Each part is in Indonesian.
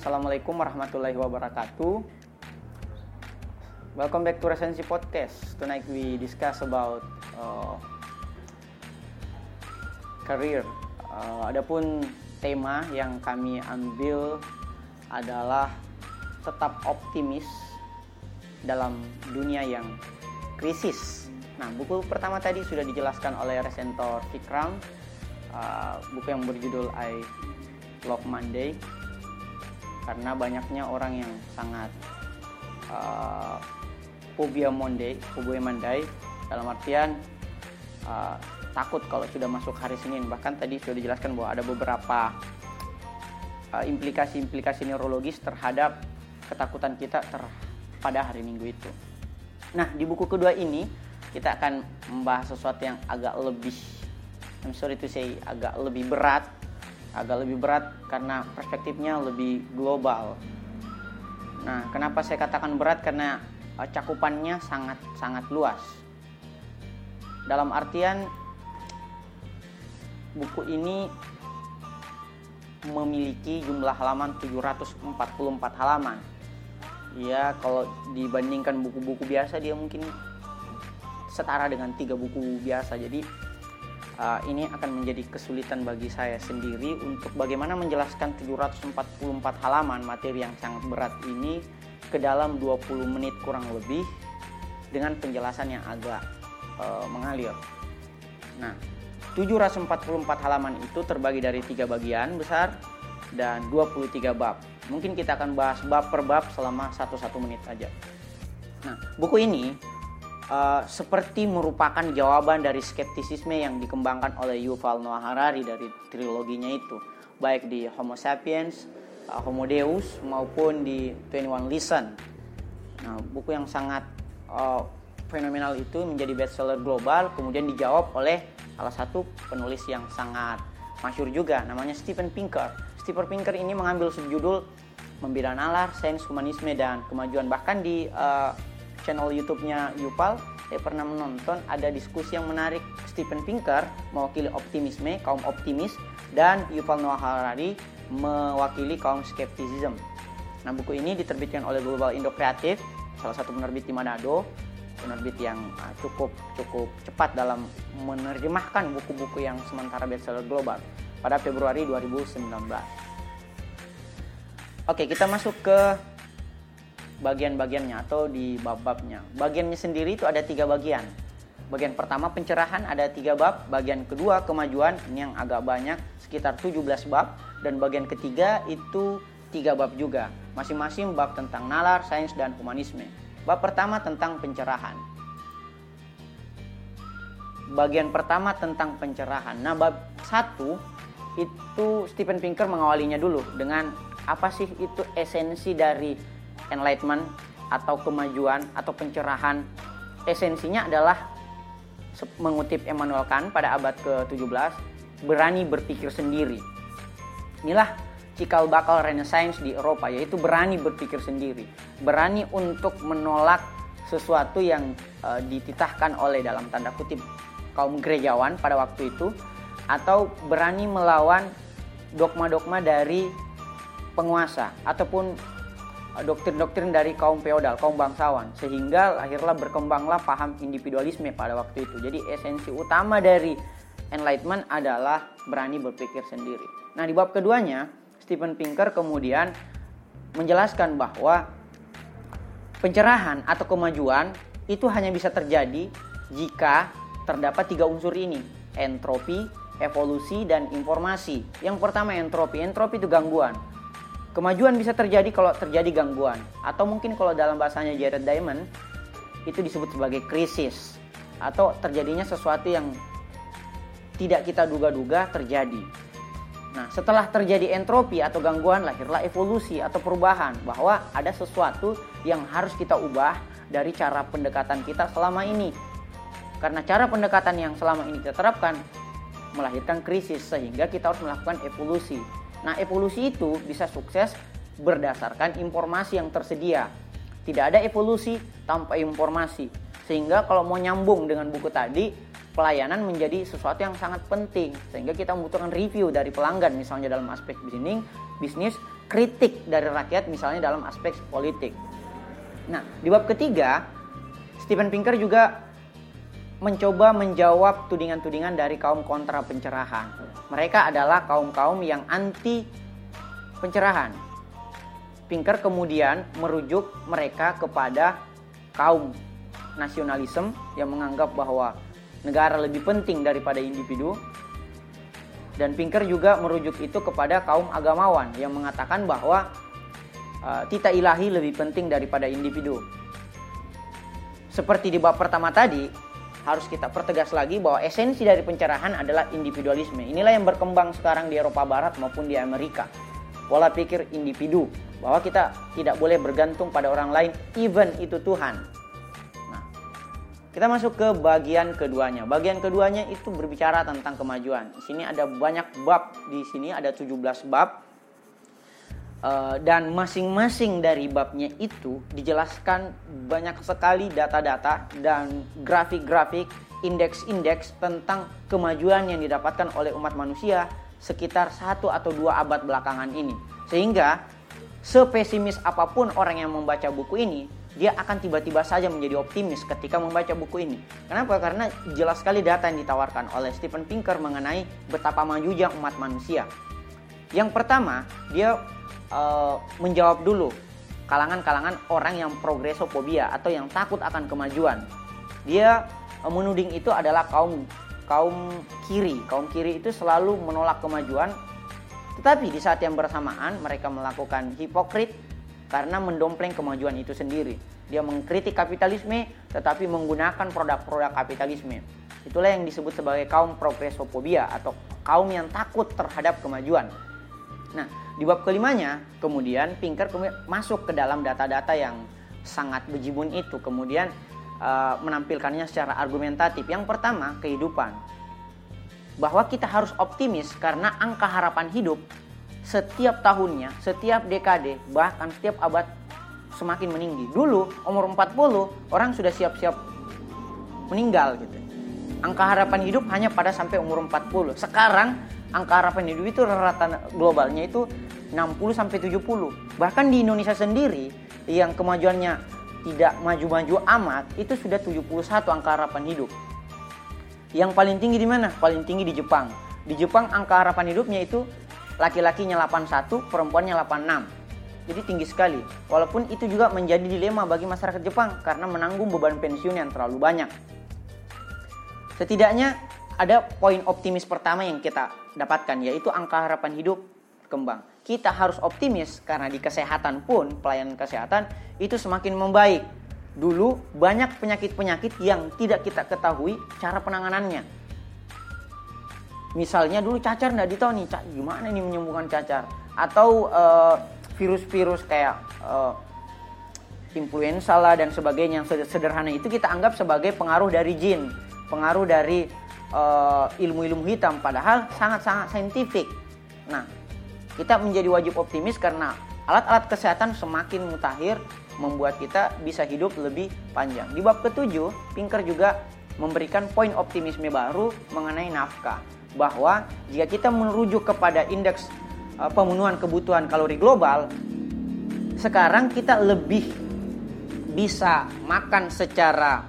Assalamualaikum warahmatullahi wabarakatuh. Welcome back to Resensi Podcast. Tonight we discuss about uh, career. Uh, adapun tema yang kami ambil adalah tetap optimis dalam dunia yang krisis. Nah, buku pertama tadi sudah dijelaskan oleh Resentor Fikram, uh, buku yang berjudul I Love Monday, karena banyaknya orang yang sangat uh, fobia Monday, fobia Monday dalam artian uh, takut kalau sudah masuk hari Senin. Bahkan tadi sudah dijelaskan bahwa ada beberapa uh, implikasi-implikasi neurologis terhadap ketakutan kita ter pada hari Minggu itu. Nah, di buku kedua ini kita akan membahas sesuatu yang agak lebih I'm sorry to say agak lebih berat, agak lebih berat karena perspektifnya lebih global. Nah, kenapa saya katakan berat karena uh, cakupannya sangat sangat luas. Dalam artian buku ini memiliki jumlah halaman 744 halaman. Ya, kalau dibandingkan buku-buku biasa dia mungkin setara dengan tiga buku biasa. Jadi uh, ini akan menjadi kesulitan bagi saya sendiri untuk bagaimana menjelaskan 744 halaman materi yang sangat berat ini ke dalam 20 menit kurang lebih dengan penjelasan yang agak uh, mengalir. Nah, 744 halaman itu terbagi dari tiga bagian besar dan 23 bab. Mungkin kita akan bahas bab per bab selama 1-1 menit saja. Nah, buku ini uh, seperti merupakan jawaban dari skeptisisme yang dikembangkan oleh Yuval Noah Harari dari triloginya itu, baik di Homo Sapiens, uh, Homo Deus maupun di 21 Listen. Nah, buku yang sangat uh, fenomenal itu menjadi bestseller global, kemudian dijawab oleh salah satu penulis yang sangat masyur juga, namanya Stephen Pinker. Stephen Pinker ini mengambil subjudul Membela Nalar, Sains, Humanisme, dan Kemajuan. Bahkan di uh, channel YouTube-nya Yupal, saya pernah menonton ada diskusi yang menarik Stephen Pinker mewakili optimisme, kaum optimis, dan Yuval Noah Harari mewakili kaum skeptisism. Nah, buku ini diterbitkan oleh Global Indo Kreatif, salah satu penerbit di Manado, penerbit yang uh, cukup cukup cepat dalam menerjemahkan buku-buku yang sementara bestseller global pada Februari 2019. Oke, kita masuk ke bagian-bagiannya atau di bab-babnya. Bagiannya sendiri itu ada tiga bagian. Bagian pertama pencerahan ada tiga bab, bagian kedua kemajuan ini yang agak banyak sekitar 17 bab dan bagian ketiga itu tiga bab juga. Masing-masing bab tentang nalar, sains dan humanisme. Bab pertama tentang pencerahan. Bagian pertama tentang pencerahan. Nah, bab satu itu Stephen Pinker mengawalinya dulu dengan apa sih itu esensi dari enlightenment atau kemajuan atau pencerahan. Esensinya adalah mengutip Emmanuel Kant pada abad ke-17, berani berpikir sendiri. Inilah cikal bakal renaissance di Eropa yaitu berani berpikir sendiri, berani untuk menolak sesuatu yang uh, dititahkan oleh dalam tanda kutip kaum gerejawan pada waktu itu atau berani melawan dogma-dogma dari penguasa ataupun doktrin-doktrin dari kaum feodal, kaum bangsawan sehingga lahirlah berkembanglah paham individualisme pada waktu itu. Jadi esensi utama dari enlightenment adalah berani berpikir sendiri. Nah, di bab keduanya Stephen Pinker kemudian menjelaskan bahwa pencerahan atau kemajuan itu hanya bisa terjadi jika terdapat tiga unsur ini, entropi, evolusi, dan informasi. Yang pertama entropi. Entropi itu gangguan. Kemajuan bisa terjadi kalau terjadi gangguan. Atau mungkin kalau dalam bahasanya Jared Diamond, itu disebut sebagai krisis. Atau terjadinya sesuatu yang tidak kita duga-duga terjadi. Nah, setelah terjadi entropi atau gangguan, lahirlah evolusi atau perubahan, bahwa ada sesuatu yang harus kita ubah dari cara pendekatan kita selama ini. Karena cara pendekatan yang selama ini kita terapkan melahirkan krisis, sehingga kita harus melakukan evolusi. Nah, evolusi itu bisa sukses berdasarkan informasi yang tersedia. Tidak ada evolusi tanpa informasi. Sehingga kalau mau nyambung dengan buku tadi, pelayanan menjadi sesuatu yang sangat penting sehingga kita membutuhkan review dari pelanggan misalnya dalam aspek bisnis, bisnis, kritik dari rakyat misalnya dalam aspek politik. Nah, di bab ketiga Stephen Pinker juga mencoba menjawab tudingan-tudingan dari kaum kontra pencerahan. Mereka adalah kaum-kaum yang anti pencerahan. Pinker kemudian merujuk mereka kepada kaum nasionalisme yang menganggap bahwa negara lebih penting daripada individu. Dan Pinker juga merujuk itu kepada kaum agamawan yang mengatakan bahwa uh, tita ilahi lebih penting daripada individu. Seperti di bab pertama tadi, harus kita pertegas lagi bahwa esensi dari pencerahan adalah individualisme. Inilah yang berkembang sekarang di Eropa Barat maupun di Amerika. Pola pikir individu, bahwa kita tidak boleh bergantung pada orang lain, even itu Tuhan. Nah, kita masuk ke bagian keduanya. Bagian keduanya itu berbicara tentang kemajuan. Di sini ada banyak bab, di sini ada 17 bab Eh, dan masing-masing dari babnya itu dijelaskan banyak sekali data-data dan grafik-grafik indeks-indeks tentang kemajuan yang didapatkan oleh umat manusia sekitar satu atau dua abad belakangan ini sehingga sepesimis apa pun orang yang membaca buku ini dia akan tiba-tiba saja menjadi optimis ketika membaca buku ini. Kenapa? Karena jelas sekali data yang ditawarkan oleh Stephen Pinker mengenai betapa majunya umat manusia. Yang pertama, dia uh, menjawab dulu kalangan-kalangan orang yang progresofobia atau yang takut akan kemajuan. Dia uh, menuding itu adalah kaum kaum kiri. Kaum kiri itu selalu menolak kemajuan. Tetapi di saat yang bersamaan mereka melakukan hipokrit karena mendompleng kemajuan itu sendiri. Dia mengkritik kapitalisme tetapi menggunakan produk-produk kapitalisme. Itulah yang disebut sebagai kaum progresofobia atau kaum yang takut terhadap kemajuan. Nah, di bab kelimanya, kemudian Pinker kemudian masuk ke dalam data-data yang sangat bejibun itu, kemudian uh, menampilkannya secara argumentatif. Yang pertama, kehidupan. Bahwa kita harus optimis karena angka harapan hidup setiap tahunnya, setiap dekade, bahkan setiap abad semakin meninggi. Dulu umur 40 orang sudah siap-siap meninggal gitu. Angka harapan hidup hanya pada sampai umur 40. Sekarang angka harapan hidup itu rata globalnya itu 60 sampai 70. Bahkan di Indonesia sendiri yang kemajuannya tidak maju-maju amat itu sudah 71 angka harapan hidup. Yang paling tinggi di mana? Paling tinggi di Jepang. Di Jepang angka harapan hidupnya itu laki-lakinya 81, perempuannya 86. Jadi tinggi sekali. Walaupun itu juga menjadi dilema bagi masyarakat Jepang karena menanggung beban pensiun yang terlalu banyak. Setidaknya ada poin optimis pertama yang kita dapatkan yaitu angka harapan hidup kembang. Kita harus optimis karena di kesehatan pun pelayanan kesehatan itu semakin membaik. Dulu banyak penyakit-penyakit yang tidak kita ketahui cara penanganannya. Misalnya dulu cacar nggak ditahu nih, gimana ini menyembuhkan cacar? Atau uh, virus-virus kayak uh, influenza lah dan sebagainya yang sederhana itu kita anggap sebagai pengaruh dari jin, pengaruh dari uh, ilmu-ilmu hitam padahal sangat-sangat saintifik. Nah, kita menjadi wajib optimis karena alat-alat kesehatan semakin mutakhir membuat kita bisa hidup lebih panjang. Di bab ketujuh, Pinker juga memberikan poin optimisme baru mengenai nafkah bahwa jika kita merujuk kepada indeks uh, pemenuhan kebutuhan kalori global, sekarang kita lebih bisa makan secara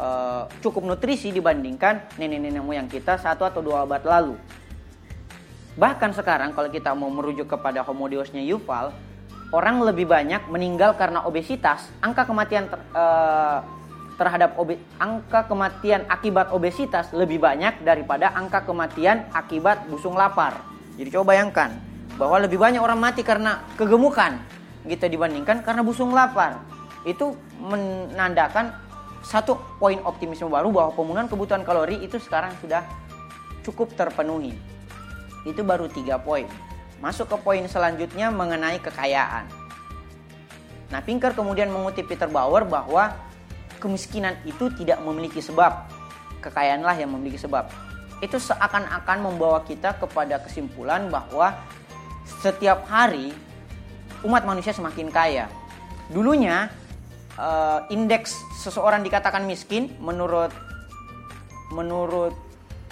uh, cukup nutrisi dibandingkan nenek-nenek moyang kita satu atau dua abad lalu. Bahkan sekarang kalau kita mau merujuk kepada homodiosnya Yuval, orang lebih banyak meninggal karena obesitas. Angka kematian ter, uh, terhadap obe, angka kematian akibat obesitas lebih banyak daripada angka kematian akibat busung lapar. Jadi coba bayangkan bahwa lebih banyak orang mati karena kegemukan gitu dibandingkan karena busung lapar. Itu menandakan satu poin optimisme baru bahwa pemenuhan kebutuhan kalori itu sekarang sudah cukup terpenuhi. Itu baru tiga poin. Masuk ke poin selanjutnya mengenai kekayaan. Nah, Pinker kemudian mengutip Peter Bauer bahwa kemiskinan itu tidak memiliki sebab. Kekayaanlah yang memiliki sebab. Itu seakan-akan membawa kita kepada kesimpulan bahwa setiap hari umat manusia semakin kaya. Dulunya uh, indeks seseorang dikatakan miskin menurut menurut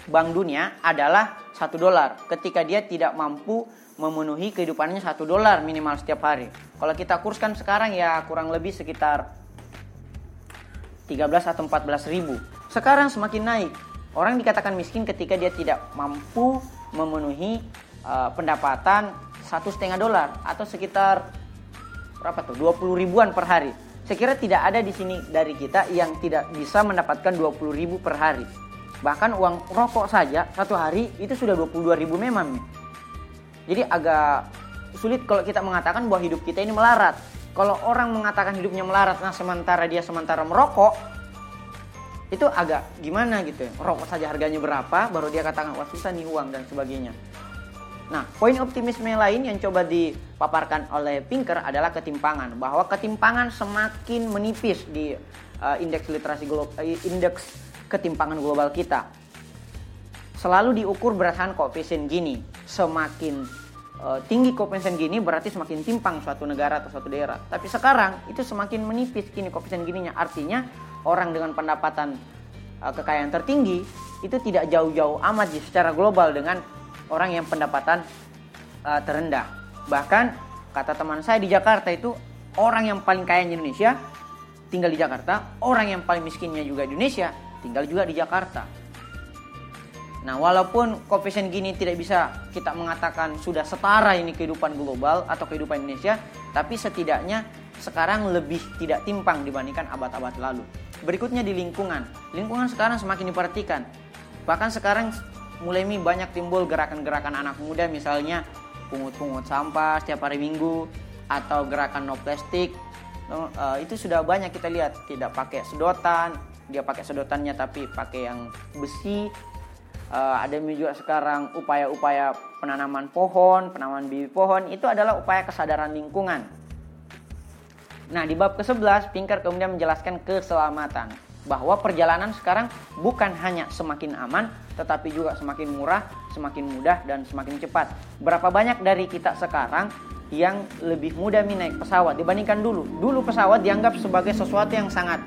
Bank Dunia adalah satu dolar ketika dia tidak mampu memenuhi kehidupannya satu dolar minimal setiap hari. Kalau kita kurskan sekarang ya kurang lebih sekitar 13 atau 14 ribu. Sekarang semakin naik. Orang dikatakan miskin ketika dia tidak mampu memenuhi uh, pendapatan satu setengah dolar atau sekitar berapa tuh 20 ribuan per hari. Saya kira tidak ada di sini dari kita yang tidak bisa mendapatkan 20 ribu per hari. Bahkan uang rokok saja satu hari itu sudah 22 ribu memang. Jadi agak sulit kalau kita mengatakan bahwa hidup kita ini melarat. Kalau orang mengatakan hidupnya melarat, nah sementara dia sementara merokok, itu agak gimana gitu ya. Rokok saja harganya berapa, baru dia katakan wah susah nih uang dan sebagainya. Nah, poin optimisme lain yang coba dipaparkan oleh Pinker adalah ketimpangan, bahwa ketimpangan semakin menipis di uh, indeks literasi global, uh, indeks ketimpangan global kita. Selalu diukur berdasarkan koefisien Gini. Semakin uh, tinggi koefisien Gini berarti semakin timpang suatu negara atau suatu daerah. Tapi sekarang itu semakin menipis Gini koefisien Gininya. Artinya orang dengan pendapatan uh, kekayaan tertinggi itu tidak jauh-jauh amat secara global dengan orang yang pendapatan uh, terendah. Bahkan kata teman saya di Jakarta itu orang yang paling kaya di Indonesia tinggal di Jakarta, orang yang paling miskinnya juga di Indonesia tinggal juga di Jakarta. Nah, walaupun koefisien gini tidak bisa kita mengatakan sudah setara ini kehidupan global atau kehidupan Indonesia, tapi setidaknya sekarang lebih tidak timpang dibandingkan abad-abad lalu. Berikutnya di lingkungan. Lingkungan sekarang semakin diperhatikan. Bahkan sekarang mulai banyak timbul gerakan-gerakan anak muda misalnya pungut-pungut sampah setiap hari minggu atau gerakan no plastik. Uh, itu sudah banyak kita lihat. Tidak pakai sedotan dia pakai sedotannya tapi pakai yang besi. Uh, ada juga sekarang upaya-upaya penanaman pohon penanaman bibit pohon. Itu adalah upaya kesadaran lingkungan. Nah di bab ke-11 Pinker kemudian menjelaskan keselamatan bahwa perjalanan sekarang bukan hanya semakin aman, tetapi juga semakin murah, semakin mudah, dan semakin cepat. Berapa banyak dari kita sekarang yang lebih mudah naik pesawat dibandingkan dulu? Dulu pesawat dianggap sebagai sesuatu yang sangat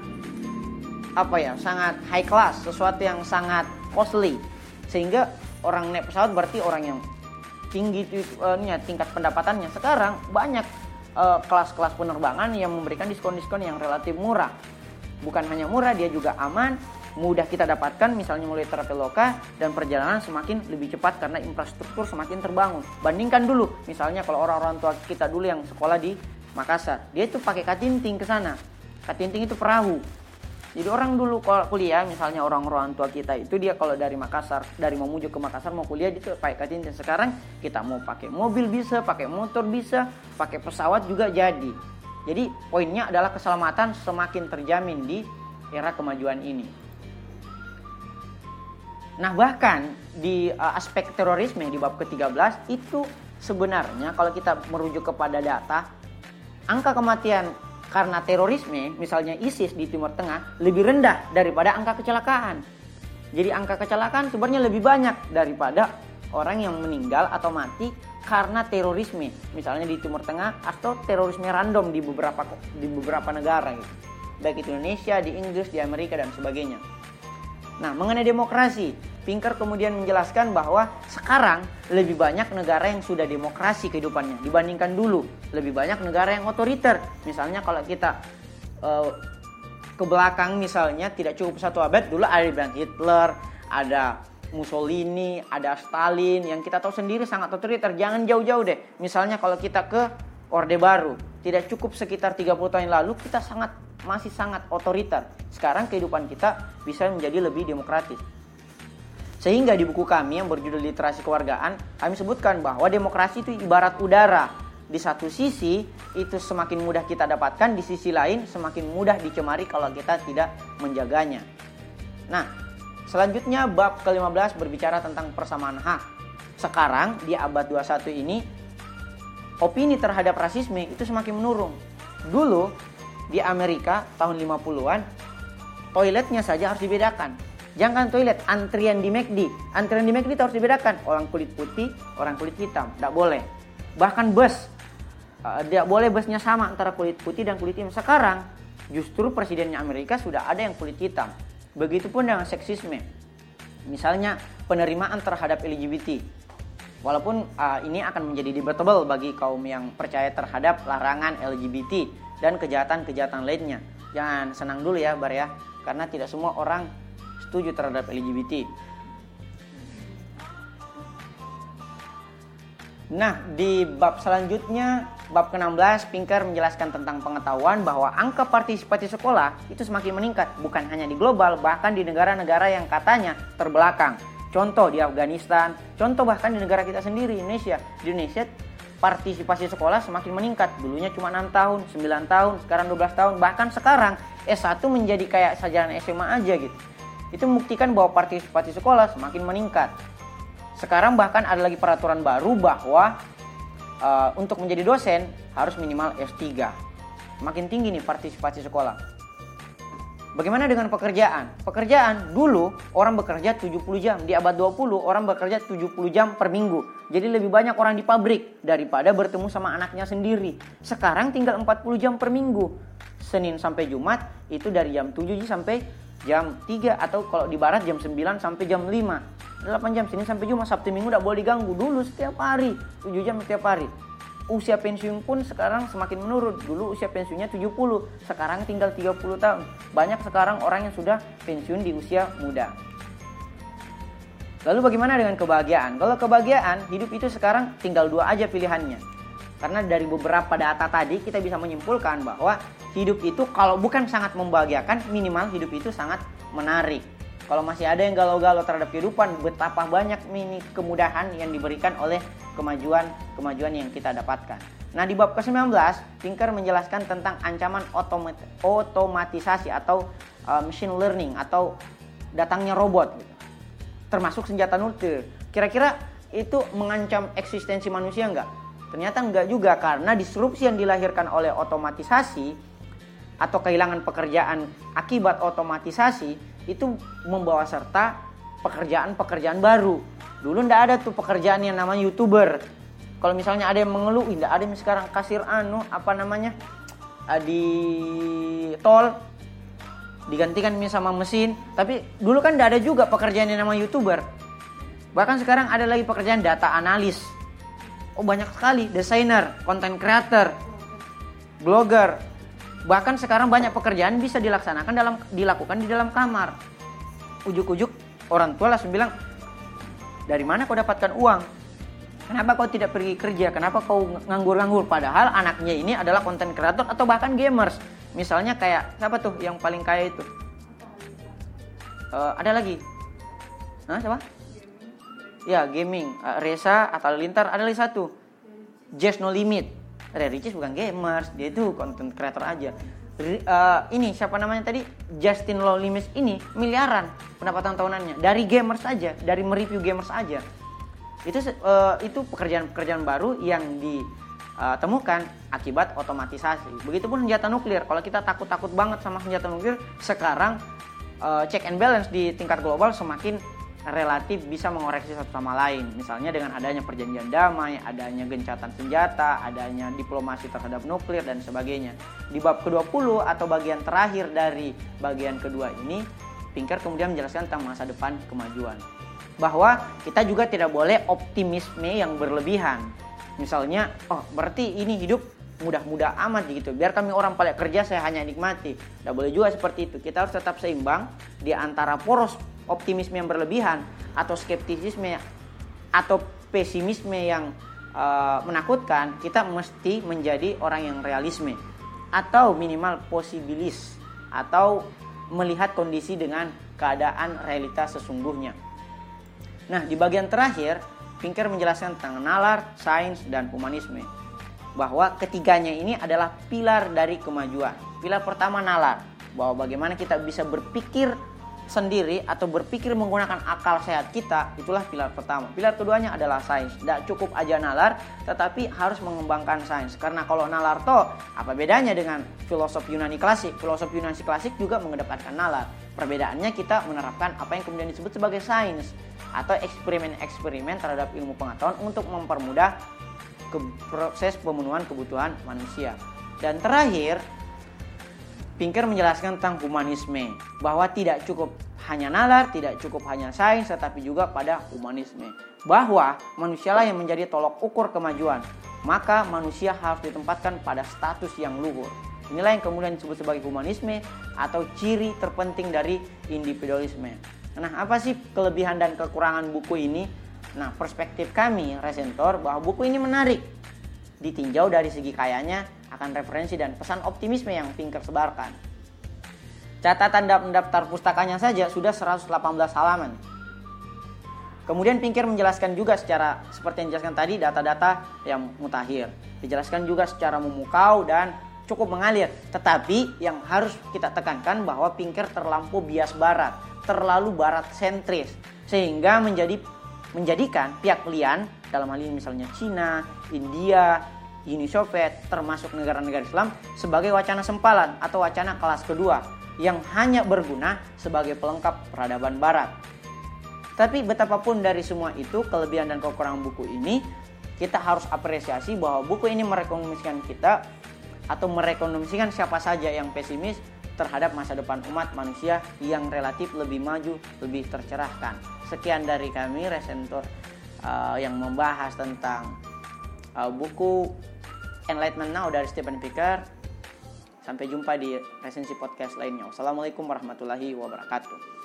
apa ya, sangat high class, sesuatu yang sangat costly, sehingga orang naik pesawat berarti orang yang tinggi uh, tingkat pendapatannya. Sekarang banyak eh, kelas-kelas penerbangan yang memberikan diskon-diskon yang relatif murah bukan hanya murah, dia juga aman, mudah kita dapatkan misalnya mulai Traveloka dan perjalanan semakin lebih cepat karena infrastruktur semakin terbangun. Bandingkan dulu misalnya kalau orang-orang tua kita dulu yang sekolah di Makassar, dia itu pakai katinting ke sana. Katinting itu perahu. Jadi orang dulu kalau kuliah misalnya orang-orang tua kita itu dia kalau dari Makassar, dari Mamuju ke Makassar mau kuliah itu pakai katinting. Sekarang kita mau pakai mobil bisa, pakai motor bisa, pakai pesawat juga jadi. Jadi poinnya adalah keselamatan semakin terjamin di era kemajuan ini. Nah bahkan di uh, aspek terorisme di bab ke-13 itu sebenarnya kalau kita merujuk kepada data angka kematian karena terorisme misalnya ISIS di Timur Tengah lebih rendah daripada angka kecelakaan. Jadi angka kecelakaan sebenarnya lebih banyak daripada orang yang meninggal atau mati karena terorisme, misalnya di Timur Tengah atau terorisme random di beberapa di beberapa negara gitu. Baik itu Indonesia, di Inggris, di Amerika dan sebagainya. Nah, mengenai demokrasi, Pinker kemudian menjelaskan bahwa sekarang lebih banyak negara yang sudah demokrasi kehidupannya dibandingkan dulu. Lebih banyak negara yang otoriter. Misalnya kalau kita uh, ke belakang misalnya tidak cukup satu abad dulu ada bilang Hitler, ada Mussolini, ada Stalin yang kita tahu sendiri sangat otoriter. Jangan jauh-jauh deh. Misalnya kalau kita ke Orde Baru, tidak cukup sekitar 30 tahun lalu kita sangat masih sangat otoriter. Sekarang kehidupan kita bisa menjadi lebih demokratis. Sehingga di buku kami yang berjudul Literasi Kewargaan, kami sebutkan bahwa demokrasi itu ibarat udara. Di satu sisi itu semakin mudah kita dapatkan, di sisi lain semakin mudah dicemari kalau kita tidak menjaganya. Nah, Selanjutnya bab ke-15 berbicara tentang persamaan hak. Sekarang di abad 21 ini opini terhadap rasisme itu semakin menurun. Dulu di Amerika tahun 50-an toiletnya saja harus dibedakan. Jangan toilet, antrian di McD. Antrian di McD itu harus dibedakan. Orang kulit putih, orang kulit hitam. Tidak boleh. Bahkan bus. Uh, tidak boleh busnya sama antara kulit putih dan kulit hitam. Sekarang justru presidennya Amerika sudah ada yang kulit hitam. Begitupun dengan seksisme. Misalnya penerimaan terhadap LGBT. Walaupun uh, ini akan menjadi debatable bagi kaum yang percaya terhadap larangan LGBT dan kejahatan-kejahatan lainnya. Jangan senang dulu ya, Bar ya, karena tidak semua orang setuju terhadap LGBT. Nah, di bab selanjutnya, bab ke-16, Pinker menjelaskan tentang pengetahuan bahwa angka partisipasi sekolah itu semakin meningkat, bukan hanya di global, bahkan di negara-negara yang katanya terbelakang. Contoh di Afghanistan, contoh bahkan di negara kita sendiri, Indonesia. Di Indonesia, partisipasi sekolah semakin meningkat. Dulunya cuma 6 tahun, 9 tahun, sekarang 12 tahun, bahkan sekarang S1 menjadi kayak sajaran SMA aja gitu. Itu membuktikan bahwa partisipasi sekolah semakin meningkat. Sekarang bahkan ada lagi peraturan baru bahwa uh, untuk menjadi dosen harus minimal S3. Makin tinggi nih partisipasi sekolah. Bagaimana dengan pekerjaan? Pekerjaan dulu orang bekerja 70 jam, di abad 20 orang bekerja 70 jam per minggu. Jadi lebih banyak orang di pabrik daripada bertemu sama anaknya sendiri. Sekarang tinggal 40 jam per minggu. Senin sampai Jumat itu dari jam 7 sampai jam 3 atau kalau di barat jam 9 sampai jam 5. 8 jam sini sampai Jumat Sabtu Minggu tidak boleh diganggu. Dulu setiap hari 7 jam setiap hari. Usia pensiun pun sekarang semakin menurun. Dulu usia pensiunnya 70 sekarang tinggal 30 tahun. Banyak sekarang orang yang sudah pensiun di usia muda. Lalu bagaimana dengan kebahagiaan? Kalau kebahagiaan hidup itu sekarang tinggal dua aja pilihannya. Karena dari beberapa data tadi kita bisa menyimpulkan bahwa hidup itu kalau bukan sangat membahagiakan minimal hidup itu sangat menarik kalau masih ada yang galau-galau terhadap kehidupan, betapa banyak mini kemudahan yang diberikan oleh kemajuan-kemajuan yang kita dapatkan. Nah, di bab ke-19, Pinker menjelaskan tentang ancaman otomat otomatisasi atau uh, machine learning atau datangnya robot gitu. Termasuk senjata nuklir. Kira-kira itu mengancam eksistensi manusia enggak? Ternyata enggak juga karena disrupsi yang dilahirkan oleh otomatisasi atau kehilangan pekerjaan akibat otomatisasi itu membawa serta pekerjaan-pekerjaan baru. Dulu ndak ada tuh pekerjaan yang namanya youtuber. Kalau misalnya ada yang mengeluh, ndak ada yang sekarang kasir anu apa namanya ah, di tol digantikan sama mesin. Tapi dulu kan ndak ada juga pekerjaan yang namanya youtuber. Bahkan sekarang ada lagi pekerjaan data analis. Oh banyak sekali, desainer, content creator, blogger, Bahkan sekarang banyak pekerjaan bisa dilaksanakan dalam dilakukan di dalam kamar. Ujuk-ujuk orang tua langsung bilang, "Dari mana kau dapatkan uang? Kenapa kau tidak pergi kerja? Kenapa kau nganggur-nganggur?" Padahal anaknya ini adalah konten kreator atau bahkan gamers. Misalnya kayak siapa tuh yang paling kaya itu? Uh, ada lagi? Hah, siapa? Ya, gaming. Uh, Reza atau Lintar ada lagi satu. Just No Limit Ray Ricis bukan gamers, dia itu content creator aja. Uh, ini siapa namanya tadi Justin Lolimis ini miliaran pendapatan tahunannya dari gamers aja, dari mereview gamers aja. Itu uh, itu pekerjaan-pekerjaan baru yang ditemukan akibat otomatisasi. Begitupun senjata nuklir. Kalau kita takut-takut banget sama senjata nuklir, sekarang check and balance di tingkat global semakin relatif bisa mengoreksi satu sama lain. Misalnya dengan adanya perjanjian damai, adanya gencatan senjata, adanya diplomasi terhadap nuklir dan sebagainya. Di bab ke-20 atau bagian terakhir dari bagian kedua ini, Pinker kemudian menjelaskan tentang masa depan kemajuan. Bahwa kita juga tidak boleh optimisme yang berlebihan. Misalnya, oh berarti ini hidup mudah-mudah amat gitu. Biar kami orang paling kerja saya hanya nikmati. Tidak boleh juga seperti itu. Kita harus tetap seimbang di antara poros optimisme yang berlebihan atau skeptisisme atau pesimisme yang uh, menakutkan, kita mesti menjadi orang yang realisme atau minimal posibilis atau melihat kondisi dengan keadaan realitas sesungguhnya. Nah, di bagian terakhir, Pinker menjelaskan tentang nalar, sains, dan humanisme. Bahwa ketiganya ini adalah pilar dari kemajuan. Pilar pertama nalar, bahwa bagaimana kita bisa berpikir sendiri atau berpikir menggunakan akal sehat kita itulah pilar pertama. Pilar keduanya adalah sains. Tidak cukup aja nalar, tetapi harus mengembangkan sains. Karena kalau nalar to, apa bedanya dengan filosof Yunani klasik? Filosof Yunani klasik juga mengedepankan nalar. Perbedaannya kita menerapkan apa yang kemudian disebut sebagai sains atau eksperimen-eksperimen terhadap ilmu pengetahuan untuk mempermudah ke proses pemenuhan kebutuhan manusia. Dan terakhir, Pinker menjelaskan tentang humanisme bahwa tidak cukup hanya nalar, tidak cukup hanya sains, tetapi juga pada humanisme. Bahwa manusialah yang menjadi tolok ukur kemajuan, maka manusia harus ditempatkan pada status yang luhur. Inilah yang kemudian disebut sebagai humanisme atau ciri terpenting dari individualisme. Nah, apa sih kelebihan dan kekurangan buku ini? Nah, perspektif kami, Resentor, bahwa buku ini menarik. Ditinjau dari segi kayanya, akan referensi dan pesan optimisme yang Pinker sebarkan. Catatan daftar pustakanya saja sudah 118 halaman. Kemudian Pinker menjelaskan juga secara seperti yang dijelaskan tadi data-data yang mutakhir. Dijelaskan juga secara memukau dan cukup mengalir. Tetapi yang harus kita tekankan bahwa Pinker terlampau bias barat, terlalu barat sentris sehingga menjadi menjadikan pihak lian dalam hal ini misalnya Cina, India, Uni Soviet termasuk negara-negara Islam sebagai wacana sempalan atau wacana kelas kedua yang hanya berguna sebagai pelengkap peradaban barat. Tapi betapapun dari semua itu kelebihan dan kekurangan buku ini kita harus apresiasi bahwa buku ini merekomendasikan kita atau merekonomisikan siapa saja yang pesimis terhadap masa depan umat manusia yang relatif lebih maju, lebih tercerahkan. Sekian dari kami Resentor uh, yang membahas tentang uh, buku Enlightenment Now dari Stephen Picker. Sampai jumpa di resensi podcast lainnya. Wassalamualaikum warahmatullahi wabarakatuh.